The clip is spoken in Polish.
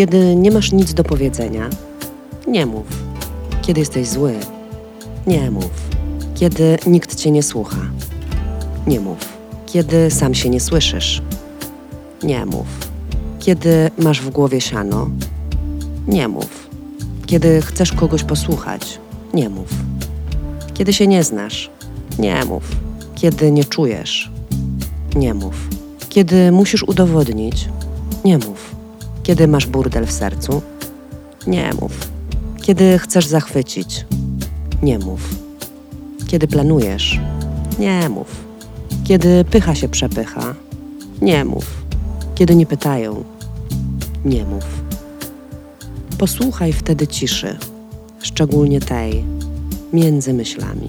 Kiedy nie masz nic do powiedzenia, nie mów. Kiedy jesteś zły, nie mów. Kiedy nikt cię nie słucha, nie mów. Kiedy sam się nie słyszysz, nie mów. Kiedy masz w głowie siano, nie mów. Kiedy chcesz kogoś posłuchać, nie mów. Kiedy się nie znasz, nie mów. Kiedy nie czujesz, nie mów. Kiedy musisz udowodnić, nie mów. Kiedy masz burdel w sercu, nie mów. Kiedy chcesz zachwycić, nie mów. Kiedy planujesz, nie mów. Kiedy pycha się przepycha, nie mów. Kiedy nie pytają, nie mów. Posłuchaj wtedy ciszy, szczególnie tej między myślami.